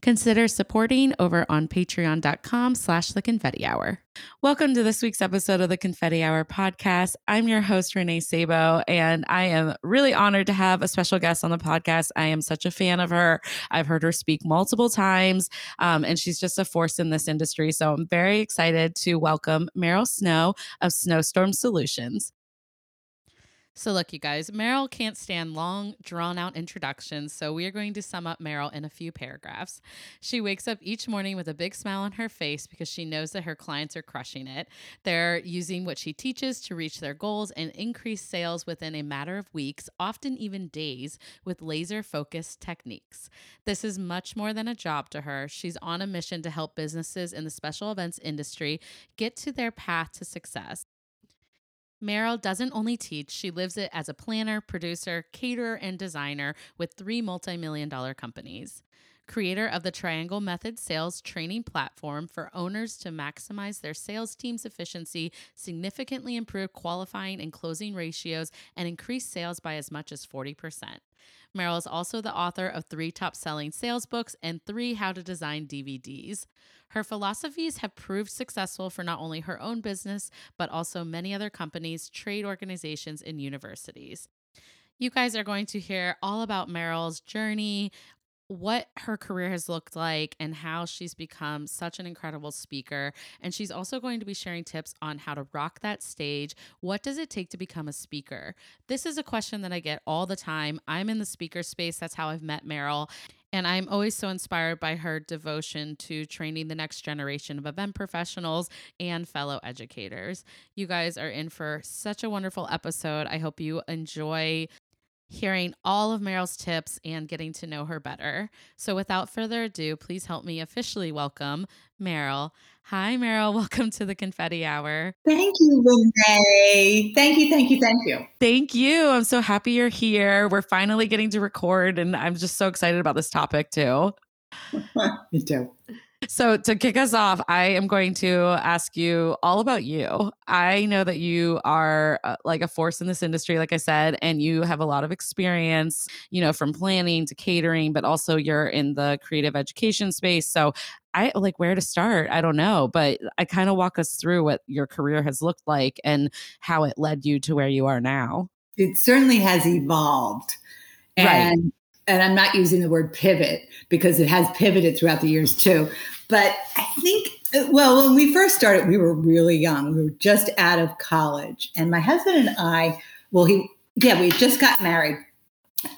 consider supporting over on patreon.com slash the confetti hour. Welcome to this week's episode of the Confetti Hour podcast. I'm your host, Renee Sabo, and I am really honored to have a special guest on the podcast. I am such a fan of her. I've heard her speak multiple times, um, and she's just a force in this industry. So I'm very excited to welcome Meryl Snow of Snowstorm Solutions. So, look, you guys, Meryl can't stand long, drawn out introductions, so we are going to sum up Meryl in a few paragraphs. She wakes up each morning with a big smile on her face because she knows that her clients are crushing it. They're using what she teaches to reach their goals and increase sales within a matter of weeks, often even days, with laser focused techniques. This is much more than a job to her. She's on a mission to help businesses in the special events industry get to their path to success. Meryl doesn't only teach, she lives it as a planner, producer, caterer, and designer with three multi million dollar companies. Creator of the Triangle Method sales training platform for owners to maximize their sales team's efficiency, significantly improve qualifying and closing ratios, and increase sales by as much as 40%. Meryl is also the author of three top selling sales books and three how to design DVDs. Her philosophies have proved successful for not only her own business, but also many other companies, trade organizations, and universities. You guys are going to hear all about Meryl's journey, what her career has looked like and how she's become such an incredible speaker. And she's also going to be sharing tips on how to rock that stage. What does it take to become a speaker? This is a question that I get all the time. I'm in the speaker space. That's how I've met Meryl. And I'm always so inspired by her devotion to training the next generation of event professionals and fellow educators. You guys are in for such a wonderful episode. I hope you enjoy hearing all of Meryl's tips and getting to know her better. So, without further ado, please help me officially welcome Meryl. Hi, Meryl. Welcome to the Confetti Hour. Thank you, Renee. Thank you, thank you, thank you. Thank you. I'm so happy you're here. We're finally getting to record, and I'm just so excited about this topic, too. Me too. So, to kick us off, I am going to ask you all about you. I know that you are uh, like a force in this industry, like I said, and you have a lot of experience, you know, from planning to catering, but also you're in the creative education space. So, I like where to start. I don't know, but I kind of walk us through what your career has looked like and how it led you to where you are now. It certainly has evolved. And right and I'm not using the word pivot because it has pivoted throughout the years too. But I think, well, when we first started, we were really young. We were just out of college. And my husband and I, well, he, yeah, we just got married.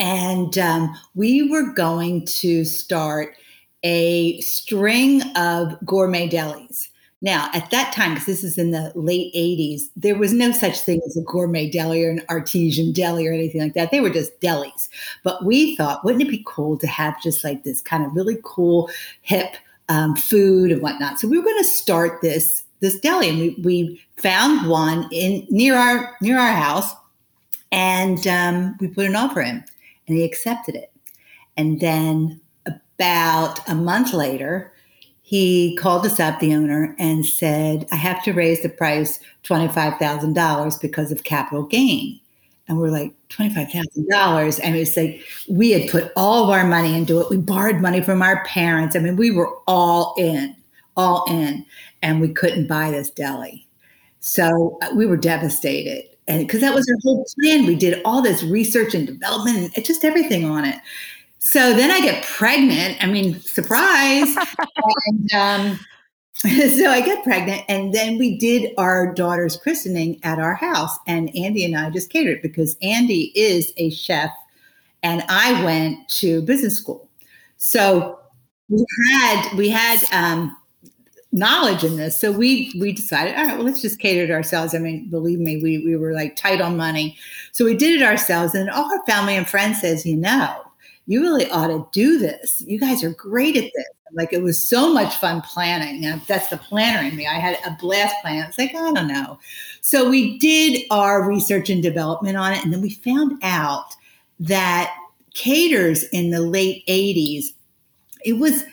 And um, we were going to start a string of gourmet delis. Now, at that time, because this is in the late 80s, there was no such thing as a gourmet deli or an artesian deli or anything like that. They were just delis. But we thought, wouldn't it be cool to have just like this kind of really cool, hip um, food and whatnot? So we were going to start this this deli, and we, we found one in near our near our house, and um, we put an offer in, and he accepted it. And then about a month later, he called us up, the owner, and said, I have to raise the price $25,000 because of capital gain. And we're like, $25,000. And it's like, we had put all of our money into it. We borrowed money from our parents. I mean, we were all in, all in, and we couldn't buy this deli. So uh, we were devastated. And because that was our whole plan, we did all this research and development and just everything on it. So then I get pregnant. I mean, surprise. and um, so I get pregnant. And then we did our daughter's christening at our house. And Andy and I just catered because Andy is a chef and I went to business school. So we had we had um, knowledge in this. So we we decided, all right, well, let's just cater to ourselves. I mean, believe me, we we were like tight on money. So we did it ourselves. And all our family and friends says, you know, you really ought to do this. You guys are great at this. Like it was so much fun planning. And that's the planner in me. I had a blast plan. It's like, I don't know. So we did our research and development on it. And then we found out that caters in the late 80s, it was,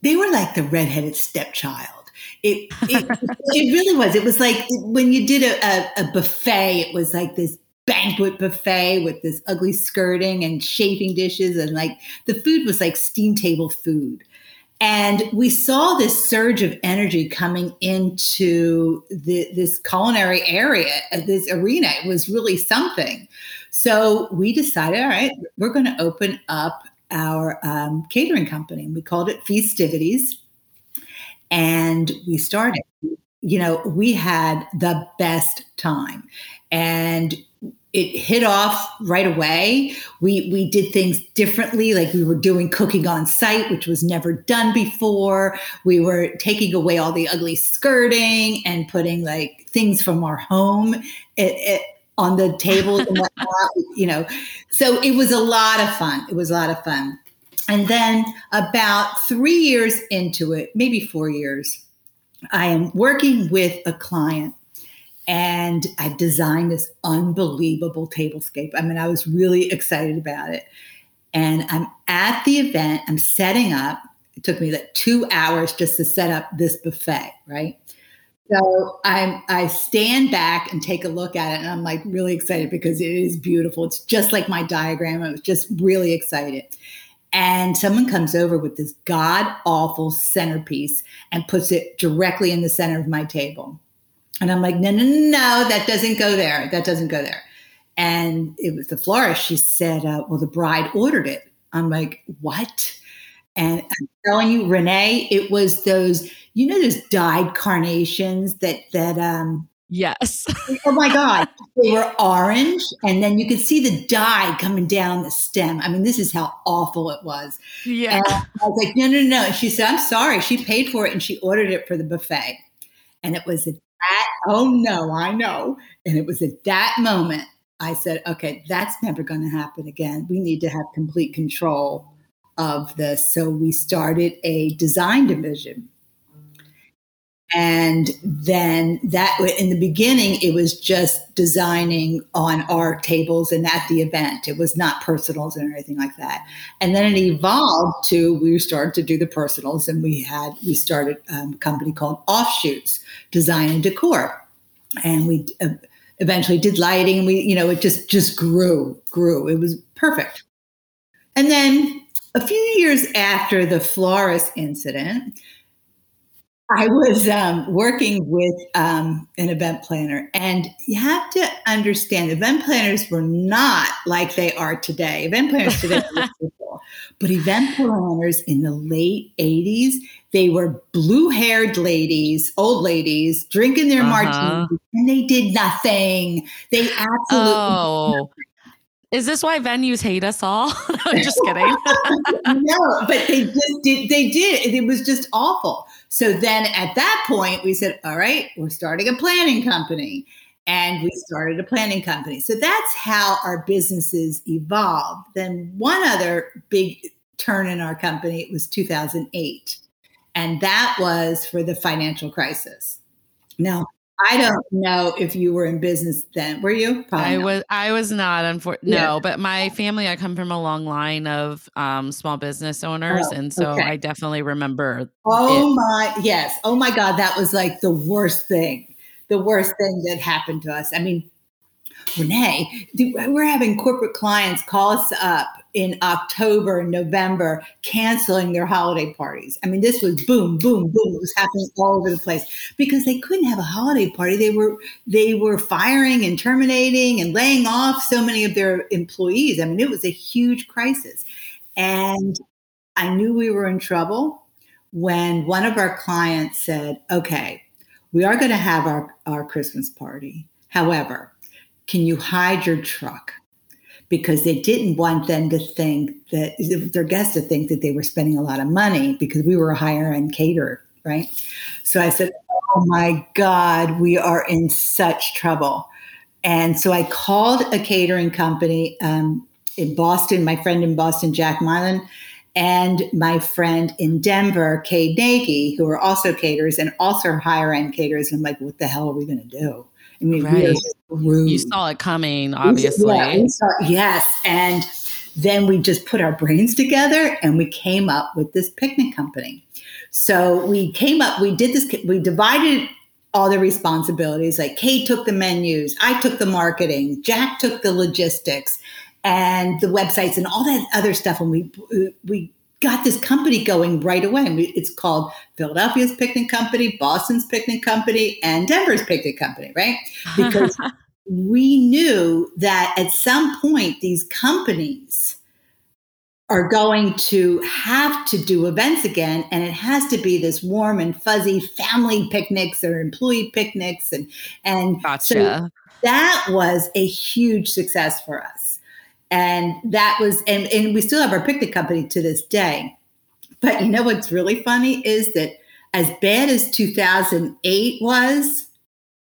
they were like the redheaded stepchild it, it, it really was. It was like when you did a, a, a buffet, it was like this banquet buffet with this ugly skirting and chafing dishes and like the food was like steam table food. And we saw this surge of energy coming into the, this culinary area uh, this arena. It was really something. So we decided all right we're going to open up our um, catering company. We called it Feastivities. And we started you know we had the best time. And it hit off right away. We we did things differently. Like we were doing cooking on site which was never done before. We were taking away all the ugly skirting and putting like things from our home it, it, on the tables and whatnot you know. So it was a lot of fun. It was a lot of fun. And then about three years into it, maybe four years, I am working with a client and I designed this unbelievable tablescape. I mean, I was really excited about it. And I'm at the event, I'm setting up. It took me like two hours just to set up this buffet, right? So I'm I stand back and take a look at it, and I'm like really excited because it is beautiful. It's just like my diagram. I was just really excited and someone comes over with this god awful centerpiece and puts it directly in the center of my table. And I'm like, no, no, no, that doesn't go there. That doesn't go there. And it was the florist. She said, uh, well, the bride ordered it. I'm like, what? And I'm telling you, Renee, it was those, you know, those dyed carnations that that um Yes. oh my God. They were orange, and then you could see the dye coming down the stem. I mean, this is how awful it was. Yeah. And I was like, no, no, no. she said, I'm sorry. She paid for it and she ordered it for the buffet. And it was at that, oh no, I know. And it was at that moment I said, okay, that's never going to happen again. We need to have complete control of this. So we started a design division and then that in the beginning it was just designing on our tables and at the event. It was not personals and anything like that. And then it evolved to we started to do the personals and we had we started um, a company called OffShoots design and decor. And we uh, eventually did lighting and we you know it just just grew grew. It was perfect. And then a few years after the florist incident I was um, working with um, an event planner, and you have to understand event planners were not like they are today. Event planners today people, but event planners in the late 80s, they were blue haired ladies, old ladies, drinking their uh-huh. martinis, and they did nothing. They absolutely. Oh. Is this why venues hate us all? I'm just kidding. no, but they just did. They did. It was just awful. So then at that point, we said, all right, we're starting a planning company. And we started a planning company. So that's how our businesses evolved. Then one other big turn in our company it was 2008. And that was for the financial crisis. Now, I don't know if you were in business then. Were you? Probably I not. was. I was not. Unfortunately, yeah. no. But my family, I come from a long line of um, small business owners, oh, and so okay. I definitely remember. Oh it. my yes! Oh my God, that was like the worst thing. The worst thing that happened to us. I mean, Renee, we're having corporate clients call us up in October and November canceling their holiday parties. I mean, this was boom, boom, boom. It was happening all over the place because they couldn't have a holiday party. They were they were firing and terminating and laying off so many of their employees. I mean, it was a huge crisis. And I knew we were in trouble when one of our clients said, okay, we are going to have our, our Christmas party. However, can you hide your truck? Because they didn't want them to think that their guests to think that they were spending a lot of money because we were a higher end caterer, right? So I said, Oh my God, we are in such trouble. And so I called a catering company um, in Boston, my friend in Boston, Jack Mylan, and my friend in Denver, Kay Nagy, who are also caterers and also higher end caterers. And I'm like, what the hell are we going to do? I mean, right. you saw it coming, obviously. Yeah, saw, yes. And then we just put our brains together and we came up with this picnic company. So we came up, we did this, we divided all the responsibilities. Like Kate took the menus, I took the marketing, Jack took the logistics and the websites and all that other stuff. And we we got this company going right away. It's called Philadelphia's Picnic Company, Boston's Picnic Company, and Denver's Picnic Company, right? Because we knew that at some point these companies are going to have to do events again and it has to be this warm and fuzzy family picnics or employee picnics and and gotcha. so that was a huge success for us and that was and, and we still have our picnic company to this day but you know what's really funny is that as bad as 2008 was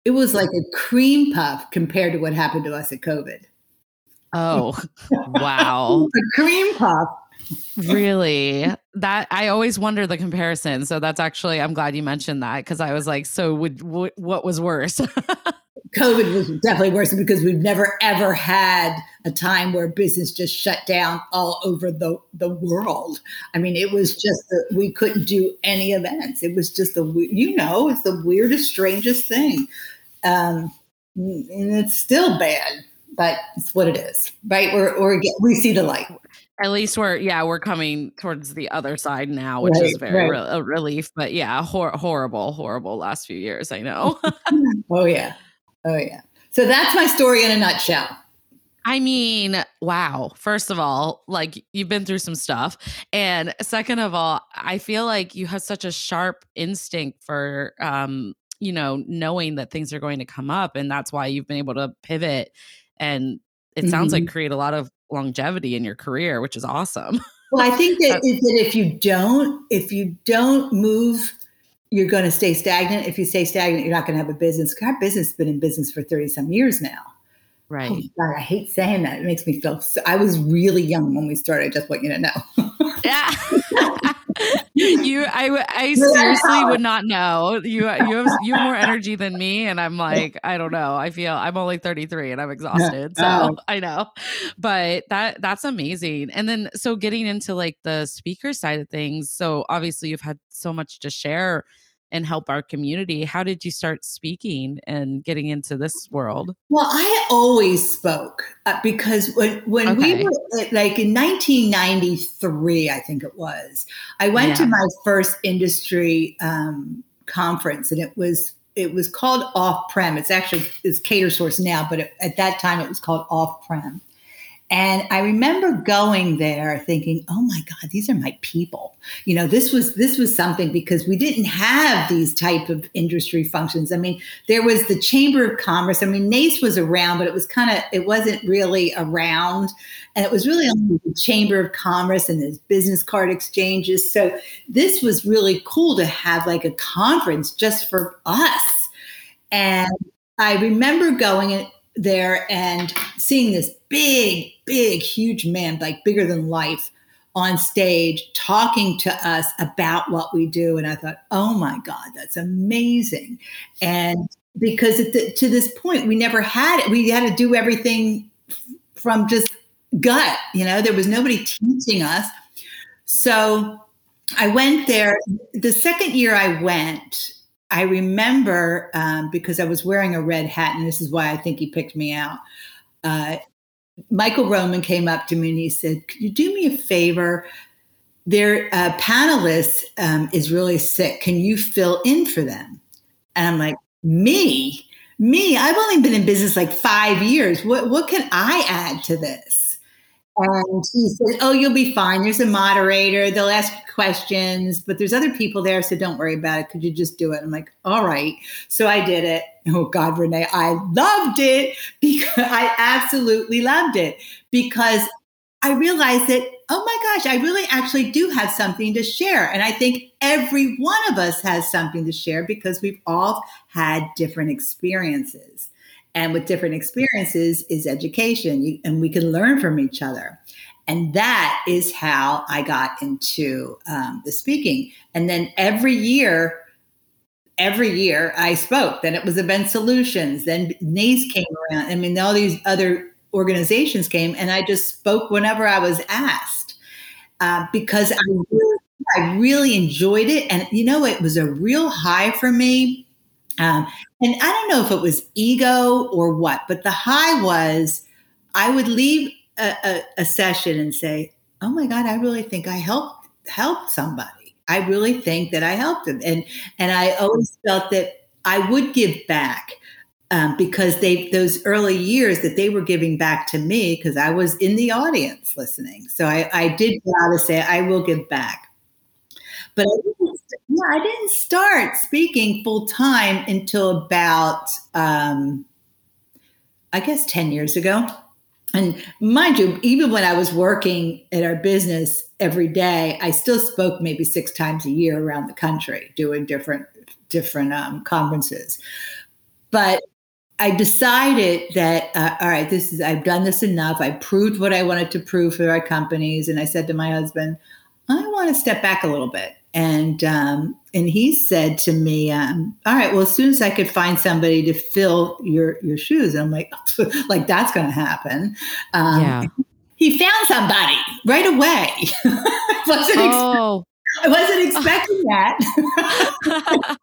it was like a cream puff compared to what happened to us at covid Oh, wow. the cream puff. Really? That I always wonder the comparison. So that's actually I'm glad you mentioned that because I was like, so would what was worse? COVID was definitely worse because we've never ever had a time where business just shut down all over the, the world. I mean, it was just that we couldn't do any events. It was just the you know, it's the weirdest, strangest thing, um, and it's still bad but it's what it is, right? We're, we're we see the light. At least we're yeah we're coming towards the other side now, which right, is very right. re- a relief. But yeah, hor- horrible, horrible last few years. I know. oh yeah, oh yeah. So that's my story in a nutshell. I mean, wow. First of all, like you've been through some stuff. And second of all, I feel like you have such a sharp instinct for um, you know, knowing that things are going to come up and that's why you've been able to pivot and it mm-hmm. sounds like mm-hmm. create a lot of longevity in your career, which is awesome. Well, I think that, that if you don't, if you don't move, you're going to stay stagnant. If you stay stagnant, you're not going to have a business. Our business has been in business for 30 some years now. Oh right. Oh, God, I hate saying that. It makes me feel so, I was really young when we started. I just want you to know. yeah. you I I seriously ah. would not know. You you have you have more energy than me and I'm like, I don't know. I feel I'm only 33 and I'm exhausted. So oh. I know. But that that's amazing. And then so getting into like the speaker side of things. So obviously you've had so much to share and help our community. How did you start speaking and getting into this world? Well, I always spoke uh, because when when okay. we were like in 1993, I think it was, I went yeah. to my first industry um, conference, and it was it was called Off Prem. It's actually it's Catersource now, but it, at that time it was called Off Prem. And I remember going there thinking, "Oh my God, these are my people." You know, this was this was something because we didn't have these type of industry functions. I mean, there was the Chamber of Commerce. I mean, NACE was around, but it was kind of it wasn't really around, and it was really only the Chamber of Commerce and these business card exchanges. So this was really cool to have like a conference just for us. And I remember going there and seeing this big, big, huge man, like bigger than life, on stage talking to us about what we do. And I thought, oh my God, that's amazing. And because the, to this point, we never had it. We had to do everything from just gut, you know, there was nobody teaching us. So I went there. The second year I went, I remember um, because I was wearing a red hat, and this is why I think he picked me out. Uh, Michael Roman came up to me and he said, Could you do me a favor? Their uh, panelist um, is really sick. Can you fill in for them? And I'm like, Me? Me? I've only been in business like five years. What, what can I add to this? And he said, Oh, you'll be fine. There's a moderator. They'll ask questions, but there's other people there. So don't worry about it. Could you just do it? I'm like, All right. So I did it. Oh, God, Renee, I loved it because I absolutely loved it because I realized that, oh my gosh, I really actually do have something to share. And I think every one of us has something to share because we've all had different experiences. And with different experiences is education, and we can learn from each other. And that is how I got into um, the speaking. And then every year, every year I spoke. Then it was Event Solutions. Then NACE came around. I mean, all these other organizations came, and I just spoke whenever I was asked uh, because I really, I really enjoyed it. And you know, it was a real high for me um, and I don't know if it was ego or what, but the high was I would leave a, a, a session and say, "Oh my God, I really think I helped help somebody. I really think that I helped them." And and I always felt that I would give back um, because they those early years that they were giving back to me because I was in the audience listening. So I, I did vow to say I will give back. But I didn't, yeah, I didn't start speaking full time until about, um, I guess, 10 years ago. And mind you, even when I was working at our business every day, I still spoke maybe six times a year around the country doing different different um, conferences. But I decided that uh, all right, this is I've done this enough. I proved what I wanted to prove for our companies, and I said to my husband, I want to step back a little bit and um, and he said to me, um, "All right, well, as soon as I could find somebody to fill your your shoes," and I'm like, "Like that's going to happen." Um, yeah. He found somebody right away. wasn't oh. Ex- I wasn't expecting that.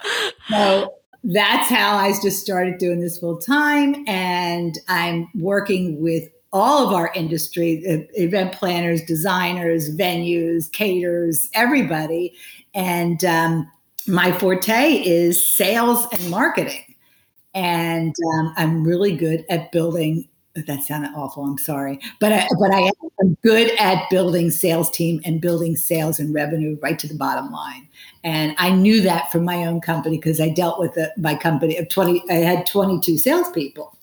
so that's how I just started doing this full time, and I'm working with all of our industry event planners designers venues caterers everybody and um, my forte is sales and marketing and um, i'm really good at building that sounded awful i'm sorry but I, but i am good at building sales team and building sales and revenue right to the bottom line and i knew that from my own company because i dealt with it, my company of 20 i had 22 salespeople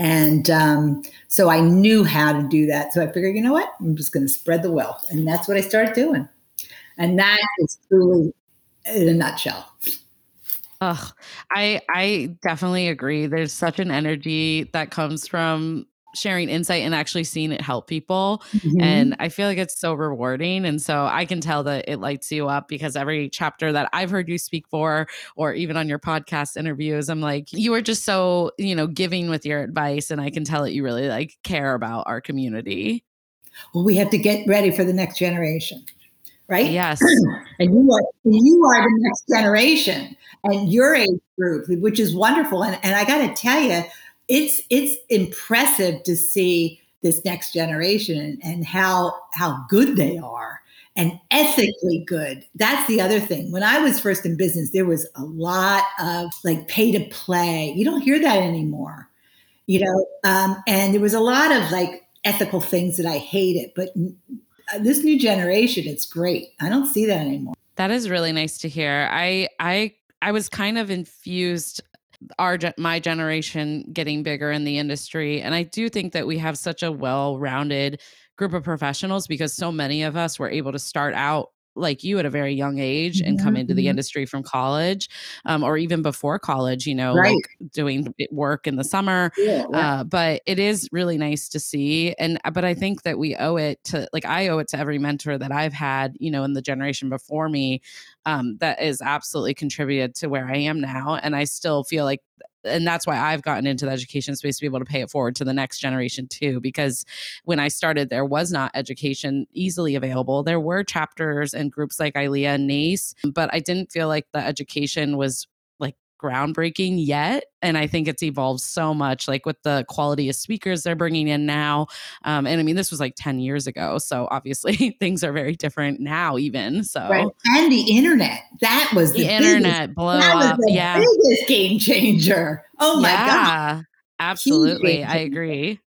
and um, so I knew how to do that. So I figured, you know what? I'm just going to spread the wealth. And that's what I started doing. And that is truly in a nutshell. Ugh, I I definitely agree. There's such an energy that comes from sharing insight and actually seeing it help people. Mm-hmm. And I feel like it's so rewarding. And so I can tell that it lights you up because every chapter that I've heard you speak for, or even on your podcast interviews, I'm like, you are just so, you know, giving with your advice. And I can tell that you really like care about our community. Well, we have to get ready for the next generation. Right? Yes. and you are you are the next generation and your age group, which is wonderful. And, and I got to tell you, it's it's impressive to see this next generation and, and how how good they are and ethically good. That's the other thing. When I was first in business, there was a lot of like pay to play. You don't hear that anymore, you know. Um, and there was a lot of like ethical things that I hated. But Uh, this new generation, it's great. I don't see that anymore. That is really nice to hear. I I I was kind of infused our my generation getting bigger in the industry and i do think that we have such a well-rounded group of professionals because so many of us were able to start out like you at a very young age and come into the mm-hmm. industry from college um, or even before college you know right. like doing work in the summer yeah, uh, but it is really nice to see and uh, but i think that we owe it to like i owe it to every mentor that i've had you know in the generation before me um, that is absolutely contributed to where i am now and i still feel like and that's why I've gotten into the education space to be able to pay it forward to the next generation too. Because when I started, there was not education easily available. There were chapters and groups like ILEA and NACE, but I didn't feel like the education was groundbreaking yet. And I think it's evolved so much, like with the quality of speakers they're bringing in now. Um, and I mean, this was like 10 years ago. So obviously things are very different now, even. So, right. and the internet, that was the, the internet blow up. yeah. biggest game changer. Oh my yeah, God. Absolutely. I agree.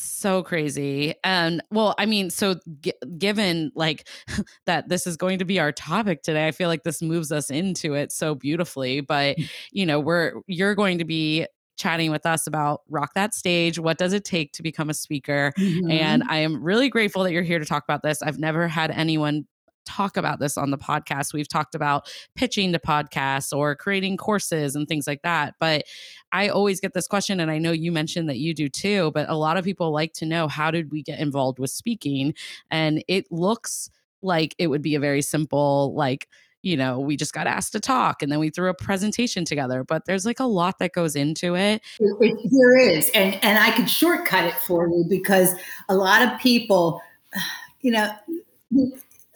So crazy. And well, I mean, so g- given like that this is going to be our topic today, I feel like this moves us into it so beautifully. But, mm. you know, we're you're going to be chatting with us about rock that stage what does it take to become a speaker mm-hmm. and i am really grateful that you're here to talk about this i've never had anyone talk about this on the podcast. We've talked about pitching to podcasts or creating courses and things like that. But I always get this question, and I know you mentioned that you do too, but a lot of people like to know how did we get involved with speaking? And it looks like it would be a very simple, like, you know, we just got asked to talk and then we threw a presentation together, but there's like a lot that goes into it. it there is. And and I could shortcut it for you because a lot of people, you know,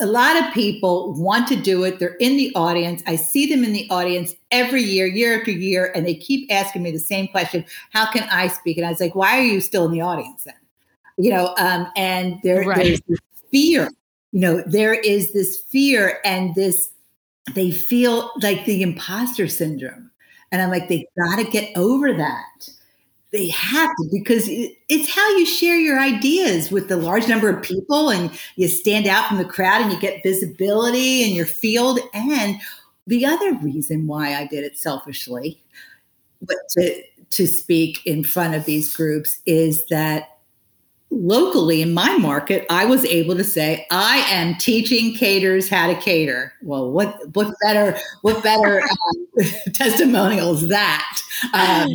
a lot of people want to do it. They're in the audience. I see them in the audience every year, year after year, and they keep asking me the same question How can I speak? And I was like, Why are you still in the audience then? You know, um, and there, right. there's this fear. You know, there is this fear and this, they feel like the imposter syndrome. And I'm like, they got to get over that they have to because it's how you share your ideas with the large number of people and you stand out from the crowd and you get visibility in your field. And the other reason why i did it selfishly but to to speak in front of these groups is that locally in my market i was able to say i am teaching caterers how to cater. Well what what better what better um, testimonial is that? Um,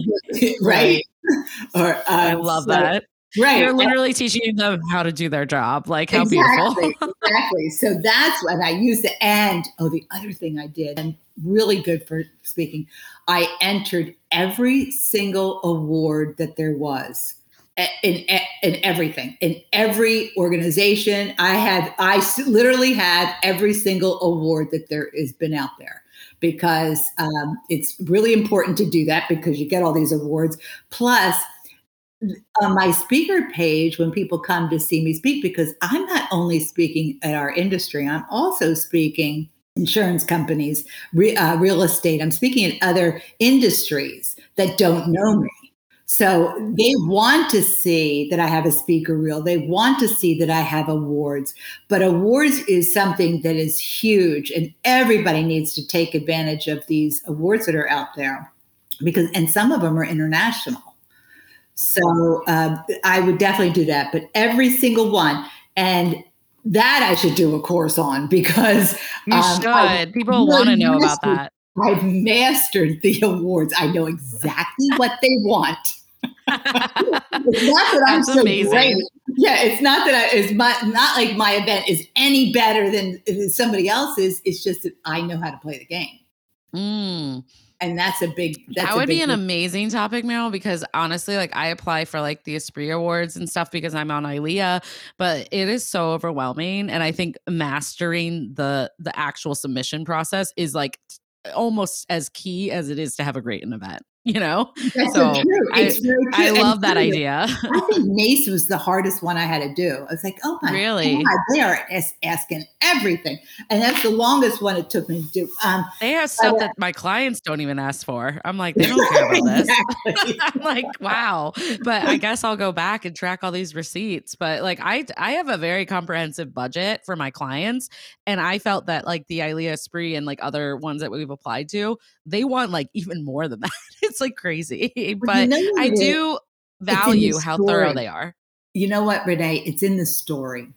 right? or um, I love so, that. Right. You're literally teaching them how to do their job. Like how exactly, beautiful. exactly. So that's what I use the and oh, the other thing I did, and really good for speaking, I entered every single award that there was in, in everything in every organization i had i literally had every single award that there has been out there because um, it's really important to do that because you get all these awards. Plus, on my speaker page, when people come to see me speak, because I'm not only speaking at our industry, I'm also speaking insurance companies, re, uh, real estate. I'm speaking in other industries that don't know me. So they want to see that I have a speaker reel. They want to see that I have awards. But awards is something that is huge, and everybody needs to take advantage of these awards that are out there because, and some of them are international. So uh, I would definitely do that. But every single one, and that I should do a course on because you um, should. People want to know about that. I've mastered the awards. I know exactly what they want. it's not that I'm so amazing. great. Yeah, it's not that I, it's my, not like my event is any better than, than somebody else's. It's just that I know how to play the game. Mm. And that's a big. That's that would big be an thing. amazing topic, Meryl. Because honestly, like I apply for like the Esprit Awards and stuff because I'm on ILEA, but it is so overwhelming. And I think mastering the the actual submission process is like almost as key as it is to have a great event you know? That's so true. I, I love that idea. I think NACE was the hardest one i had to do. I was like oh my really? God, they are asking everything. And that's the longest one it took me to do um, they have stuff uh, that my clients don't even ask for. I'm like they don't care about this. I'm like wow. But i guess i'll go back and track all these receipts. But like i i have a very comprehensive budget for my clients and i felt that like the ILEA Esprit and like other ones that we've applied to they want like even more than that it's like crazy. But you know I do value how thorough they are. You know what, Renee? It's in the story.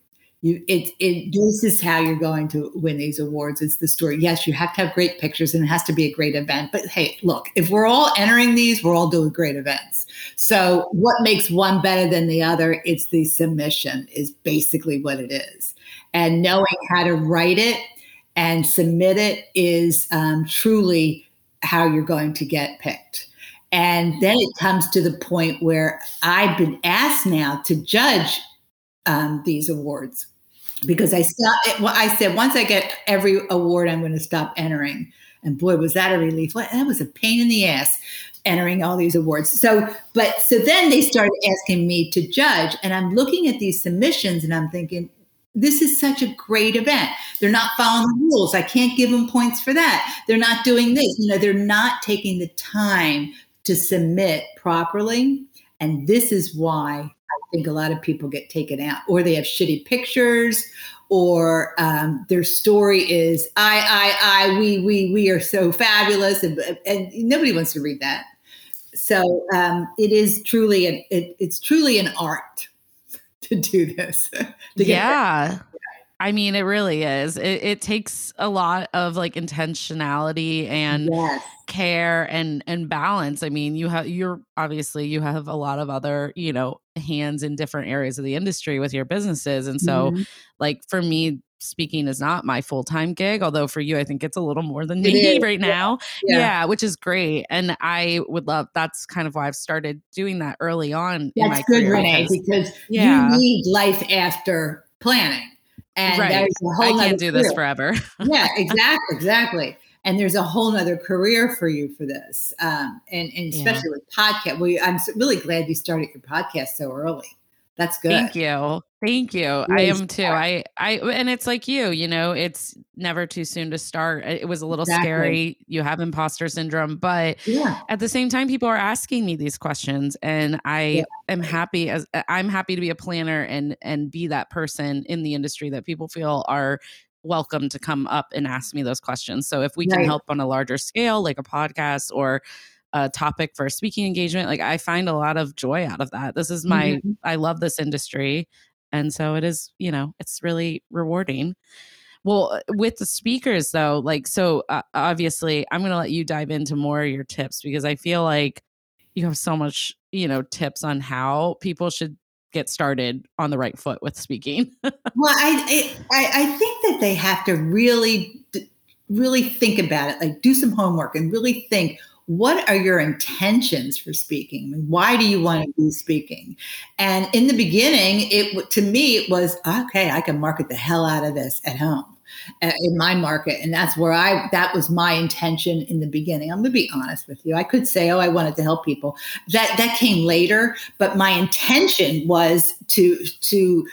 You it it this is how you're going to win these awards. It's the story. Yes, you have to have great pictures and it has to be a great event. But hey, look, if we're all entering these, we're all doing great events. So what makes one better than the other? It's the submission, is basically what it is. And knowing how to write it and submit it is um, truly how you're going to get picked. And then it comes to the point where I've been asked now to judge um, these awards because I stopped. Well, I said once I get every award, I'm going to stop entering. And boy, was that a relief! That was a pain in the ass entering all these awards. So, but so then they started asking me to judge, and I'm looking at these submissions, and I'm thinking, this is such a great event. They're not following the rules. I can't give them points for that. They're not doing this. You know, they're not taking the time to submit properly. And this is why I think a lot of people get taken out, or they have shitty pictures, or um, their story is I, I, I, we, we, we are so fabulous, and, and nobody wants to read that. So um, it is truly an it, it's truly an art to do this. to yeah. I mean, it really is. It, it, takes a lot of like intentionality and yes. care and and balance. I mean, you have you're obviously you have a lot of other you know hands in different areas of the industry with your businesses, and so mm-hmm. like for me, speaking is not my full time gig. Although for you, I think it's a little more than me right now. Yeah. yeah. which is great, and I would love. That's kind of why I've started doing that early on. That's in my good, career Renee, because, yeah. you need life after planning and right. there's a whole I can't do career. this forever. yeah, exactly, exactly. And there's a whole other career for you for this, um, and, and especially yeah. with podcast. Well, I'm really glad you started your podcast so early. That's good. Thank you. Thank you. I am too. I I and it's like you, you know, it's never too soon to start. It was a little exactly. scary. You have imposter syndrome, but yeah. at the same time people are asking me these questions and I yeah. am happy as I'm happy to be a planner and and be that person in the industry that people feel are welcome to come up and ask me those questions. So if we right. can help on a larger scale like a podcast or a topic for a speaking engagement like i find a lot of joy out of that. This is my mm-hmm. i love this industry and so it is you know it's really rewarding. Well uh, with the speakers though like so uh, obviously i'm going to let you dive into more of your tips because i feel like you have so much you know tips on how people should get started on the right foot with speaking. Well I, I i think that they have to really really think about it like do some homework and really think what are your intentions for speaking? Why do you want to be speaking? And in the beginning, it to me it was okay. I can market the hell out of this at home in my market, and that's where I that was my intention in the beginning. I'm going to be honest with you. I could say, oh, I wanted to help people. That that came later, but my intention was to to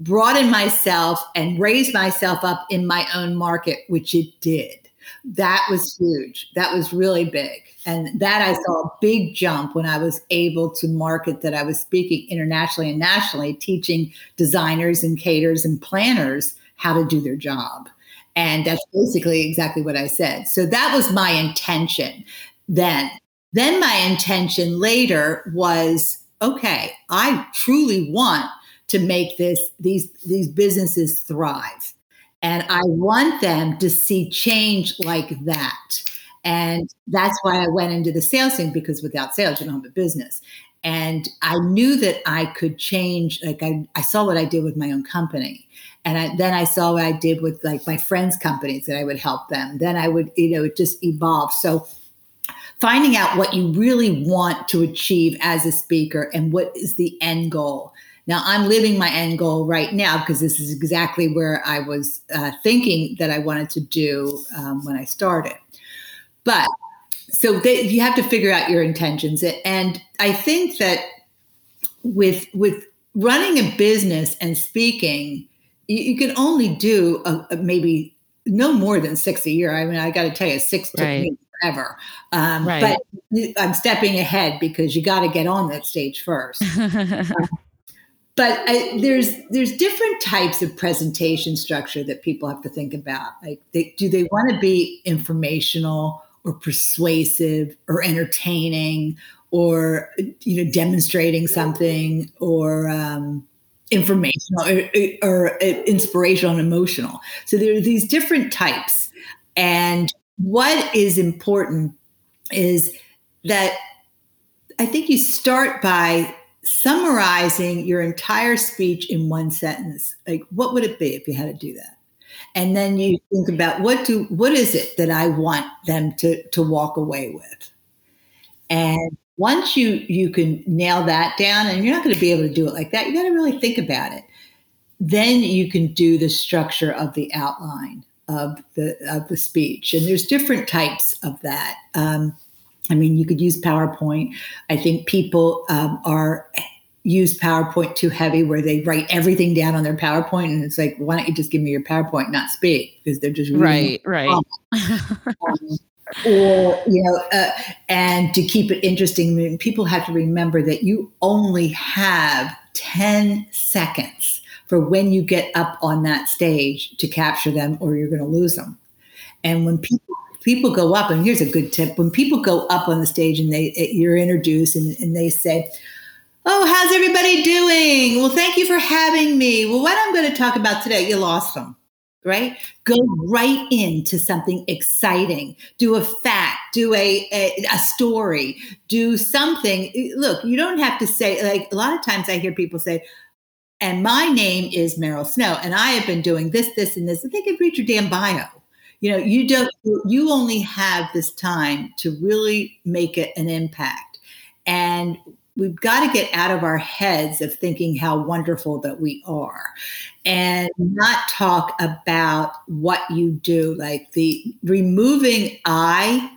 broaden myself and raise myself up in my own market, which it did. That was huge. That was really big. And that I saw a big jump when I was able to market that I was speaking internationally and nationally, teaching designers and caterers and planners how to do their job. And that's basically exactly what I said. So that was my intention then. Then my intention later was okay, I truly want to make this these these businesses thrive. And I want them to see change like that. And that's why I went into the sales thing because without sales, you don't have a business. And I knew that I could change. Like I, I saw what I did with my own company. And I, then I saw what I did with like my friends' companies that I would help them. Then I would, you know, it just evolved. So finding out what you really want to achieve as a speaker and what is the end goal. Now I'm living my end goal right now because this is exactly where I was uh, thinking that I wanted to do um, when I started. But so they, you have to figure out your intentions, and I think that with with running a business and speaking, you, you can only do a, a maybe no more than six a year. I mean, I got to tell you, six right. took me forever. Um, right. But I'm stepping ahead because you got to get on that stage first. uh, but I, there's there's different types of presentation structure that people have to think about. Like, they, do they want to be informational? or persuasive or entertaining or you know demonstrating something or um, informational or, or, inspirational and emotional so there are these different types and what is important is that i think you start by summarizing your entire speech in one sentence like what would it be if you had to do that and then you think about what do what is it that I want them to to walk away with, and once you you can nail that down, and you're not going to be able to do it like that, you got to really think about it. Then you can do the structure of the outline of the of the speech, and there's different types of that. Um, I mean, you could use PowerPoint. I think people um, are use PowerPoint too heavy where they write everything down on their PowerPoint and it's like, why don't you just give me your PowerPoint, not speak? Because they're just right, right. um, or you know, uh, and to keep it interesting, people have to remember that you only have 10 seconds for when you get up on that stage to capture them or you're going to lose them. And when people people go up, and here's a good tip: when people go up on the stage and they eh, you're introduced and, and they say, "Oh, how's everybody doing? Well, thank you for having me. Well, what I'm going to talk about today, you lost them." Right? Go right into something exciting. Do a fact, do a, a, a story, do something. Eh, look, you don't have to say, like, a lot of times I hear people say, and my name is Meryl Snow, and I have been doing this, this, and this. I think could read your damn bio you know you don't you only have this time to really make it an impact. And we've got to get out of our heads of thinking how wonderful that we are and not talk about what you do like the removing i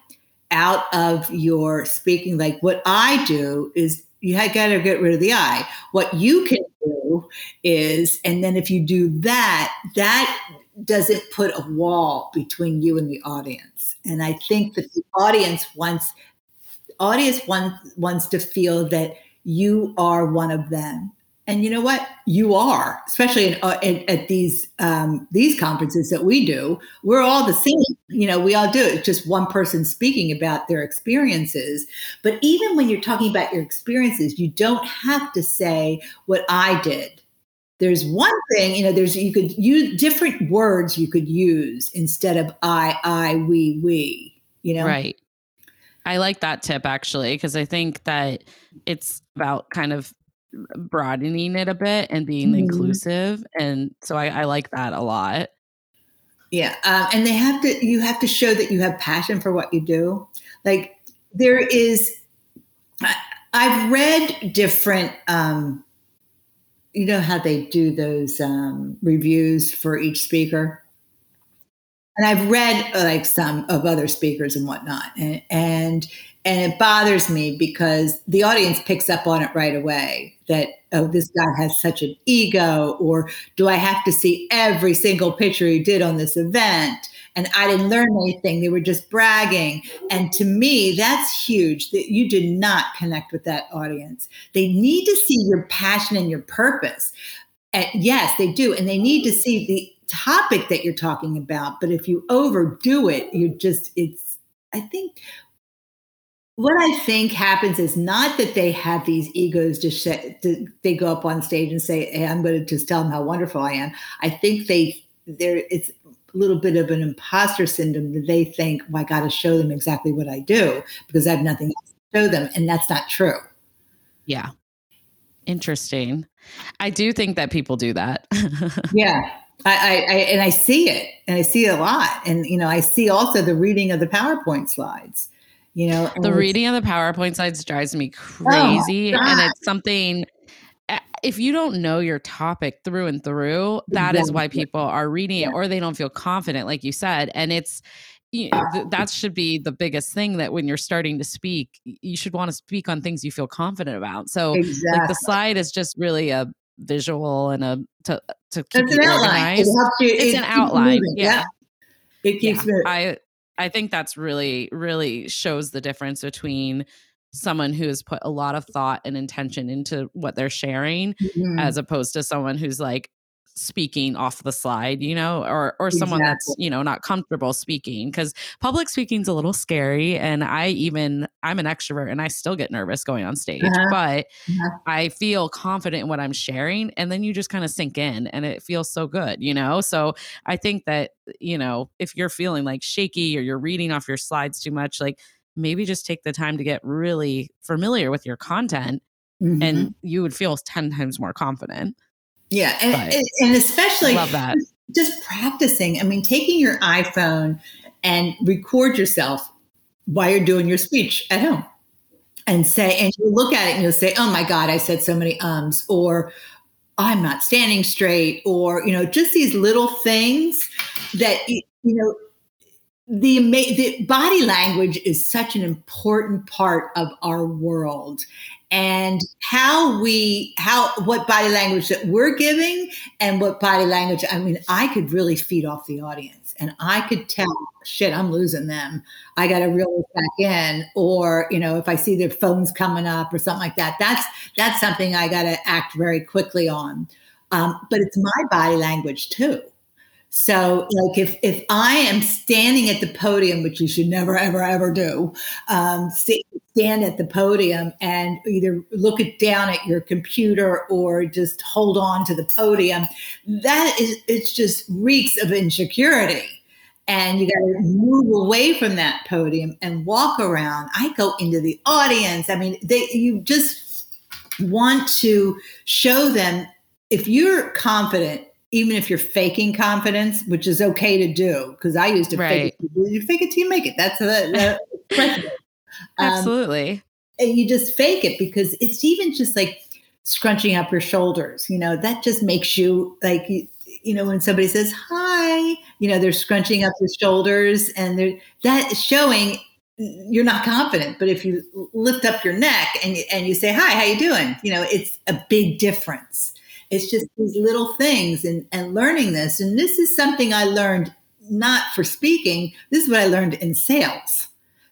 out of your speaking like what i do is you got to get rid of the i. What you can do is and then if you do that that doesn't put a wall between you and the audience. And I think that the audience wants audience wants wants to feel that you are one of them. And you know what? You are, especially in, uh, in, at these um, these conferences that we do. We're all the same. You know, we all do it. It's just one person speaking about their experiences. But even when you're talking about your experiences, you don't have to say what I did there's one thing you know there's you could use different words you could use instead of i i we we you know? Right. I like that tip actually because i think that it's about kind of broadening it a bit and being mm-hmm. inclusive and so I, I, like that a lot. Yeah um, and they have to you have to show that you have passion for what you do. Like there is I, i've read different um, you know how they do those um, reviews for each speaker? And i've read like some of other speakers and whatnot and, and and it bothers me because the audience picks up on it right away that oh this guy has such an ego or do i have to see every single picture he did on this event and I didn't learn anything. They were just bragging. And to me, that's huge that you did not connect with that audience. They need to see your passion and your purpose. And yes, they do. And they need to see the topic that you're talking about. But if you overdo it, you're just, it's, I think what I think happens is not that they have these egos to, sh- to, they go up on stage and say, "Hey, I'm going to just tell them how wonderful I am." I think they there it's little bit of an imposter syndrome that they think, well, I got to show them exactly what I do because I have nothing else to show them. And that's not true. Yeah. Interesting. I do think that people do that. yeah. I, I, I, and I see it and I see it a lot. And, you know, I see also the reading of the PowerPoint slides, you know, the reading of the PowerPoint slides drives me oh crazy. Oh, and it's something if you don't know your topic through and through, that exactly. is why people are reading it or they don't feel confident, like you said. And it's, you know, th- that should be the biggest thing that when you're starting to speak, you should want to speak on things you feel confident about. So, exactly. like the slide is just really a visual and a to to keep it's an outline. It you, it's it an outline. Yeah. yeah. It keeps yeah. I I think that's really really shows the difference between someone who has put a lot of thought and intention into what they're sharing mm-hmm. as opposed to someone who's like speaking off the slide you know or or someone exactly. that's you know not comfortable speaking because public speaking's a little scary and i even i'm an extrovert and i still get nervous going on stage uh-huh. but uh-huh. i feel confident in what i'm sharing and then you just kind of sink in and it feels so good you know so i think that you know if you're feeling like shaky or you're reading off your slides too much like maybe just take the time to get really familiar with your content mm-hmm. and you would feel 10 times more confident. Yeah. And, and especially love that. just practicing. I mean, taking your iPhone and record yourself while you're doing your speech at home and say, and you look at it and you'll say, oh my God, I said so many ums, or I'm not standing straight, or, you know, just these little things that, you know, the, the body language is such an important part of our world and how we how what body language that we're giving and what body language i mean i could really feed off the audience and I could tell, shit, I'm losing them. I got to reel it back in. Or, you know, if I see their phones coming up or something like that, that's that's something I got to act very quickly on. Um, but it's my body language too. So, like, if if I am standing at the podium, which you should never, ever, ever do, um, stand at the podium and either look it down at your computer or just hold on to the podium, that is, it's just reeks of insecurity. And you got to move away from that podium and walk around. I go into the audience. I mean, they you just want to show them if you're confident even if you're faking confidence, which is okay to do, because I used to right. fake it. You fake it till you make it. That's the, the um, Absolutely. And you just fake it because it's even just like scrunching up your shoulders. You know, that just makes you like, you, you know, when somebody says hi, you know, they're scrunching up their shoulders and they're that showing you're not confident. But if you lift up your neck and, and you say, hi, how you doing? You know, it's a big difference. It's just these little things and, and learning this. And this is something I learned not for speaking. This is what I learned in sales.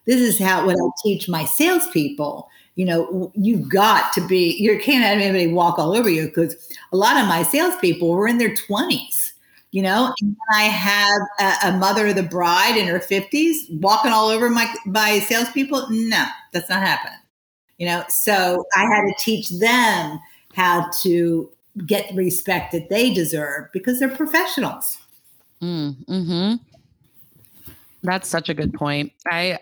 This is how what I teach my salespeople. You know, you've got to be, you can't have anybody walk all over you because a lot of my salespeople were in their 20s you know and i have a, a, mother of the bride in her 50s walking all over my my salespeople no that's not happening you know so i had to teach them how to get the respect that they deserve because they're professionals. Mm, hmm That's such a good point. I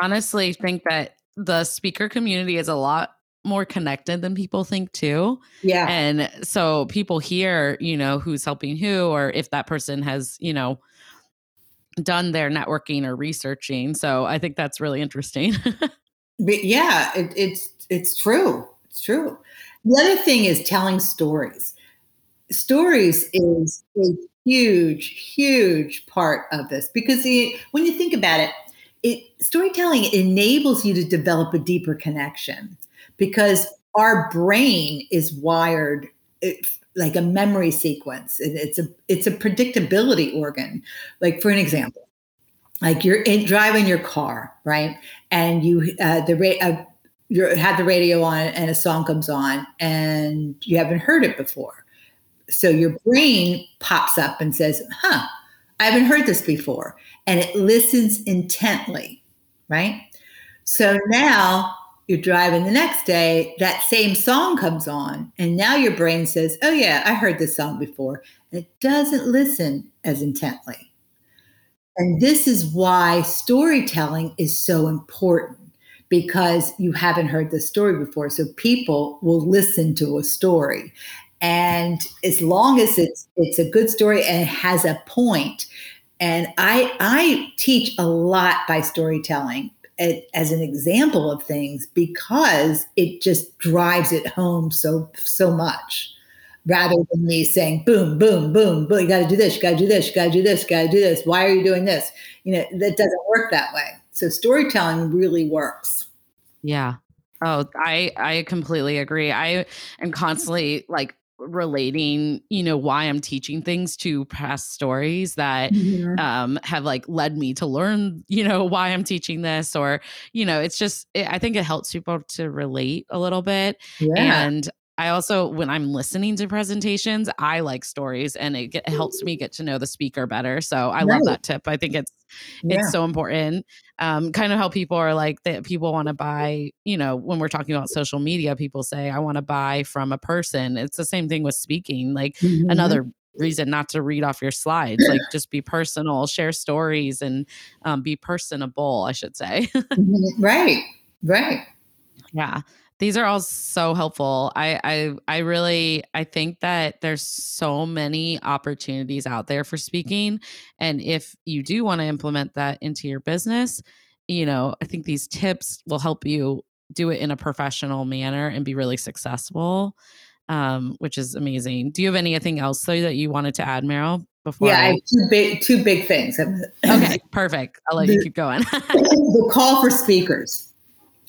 honestly think that the speaker community is a lot more connected than people think too. Yeah. And so people hear, you know, who's helping who, or if that person has, you know, done their networking or researching. So I think that's really interesting. but yeah, it, it's it's true. It's true. The other thing is telling stories. Stories is a huge, huge part of this because the, when you think about it, it storytelling enables you to develop a deeper connection because our brain is wired it, like a memory sequence. It, it's a it's a predictability organ. Like for an example, like you're in, driving your car, right? And you uh, the rate uh, you had the radio on and a song comes on and you haven't heard it before. So your brain pops up and says, huh, I haven't heard this before. And it listens intently, right? So now you're driving the next day, that same song comes on. And now your brain says, oh, yeah, I heard this song before. And it doesn't listen as intently. And this is why storytelling is so important because you haven't heard the story before. So people will listen to a story. And as long as it's it's a good story and it has a point, and I I teach a lot by storytelling as an example of things because it just drives it home so so much rather than me saying boom boom boom boom you got to do this you got to do this you got to do this you got to do this why are you doing this you know that doesn't work that way so storytelling really works. Yeah. Oh, I I completely agree. I am constantly like relating, you know, why I'm teaching things to past stories that mm-hmm. um have like led me to learn, you know, why I'm teaching this or, you know, it's just it, I think it helps people to relate a little bit. Yeah. And I also, when I'm listening to presentations, I like stories and it, get, it helps me get to know the speaker better. So I right. love that tip. I think it's yeah. it's so important. Um, kind of how people are like that people want to buy, you know, when we're talking about social media, people say, I want to buy from a person. It's the same thing with speaking. Like mm-hmm. another reason not to read off your slides like just be personal share stories and um, be personable i should say mm-hmm. right right yeah these are all so helpful. I I I really I think that there's so many opportunities out there for speaking and if you do want to implement that into your business, you know, I think these tips will help you do it in a professional manner and be really successful. Um, which is amazing. Do you have anything else though that you wanted to add, Meryl? Before yeah, I, I have two big two big things. okay, perfect. I'll let the, you keep going. the call for speakers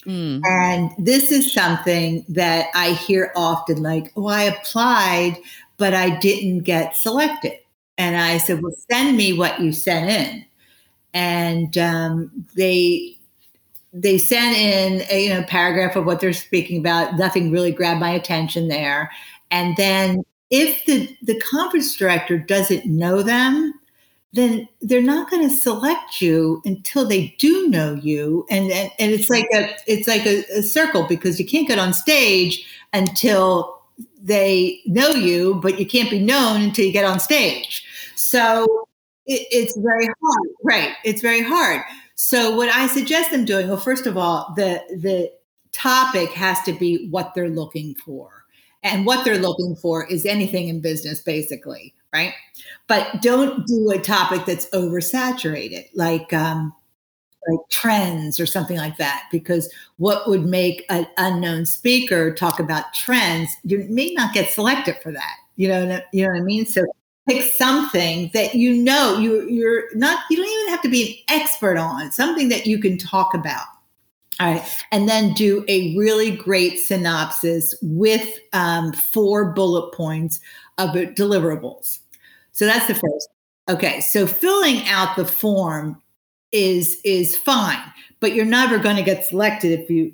Mm. And this is something that I hear often like, oh, I applied, but I didn't get selected. And I said, well, send me what you sent in. And um, they they sent in a you know paragraph of what they're speaking about. Nothing really grabbed my attention there. And then if the the conference director doesn't know them, then they're not going to select you until they do know you. And and, and it's like a it's like a, a circle because you can't get on stage until they know you, but you can't be known until you get on stage. So it, it's very hard, right? It's very hard. So what I suggest them doing, well, first of all, the the topic has to be what they're looking for. And what they're looking for is anything in business, basically, right? But don't do a topic that's oversaturated, like um, like trends or something like that, because what would make an unknown speaker talk about trends, you may not get selected for that. You know, you know what I mean? So pick something that you know you you're not you don't even have to be an expert on something that you can talk about all right and then do a really great synopsis with um, four bullet points of deliverables so that's the first. Okay so filling out the form is is fine but you're never going to get selected if you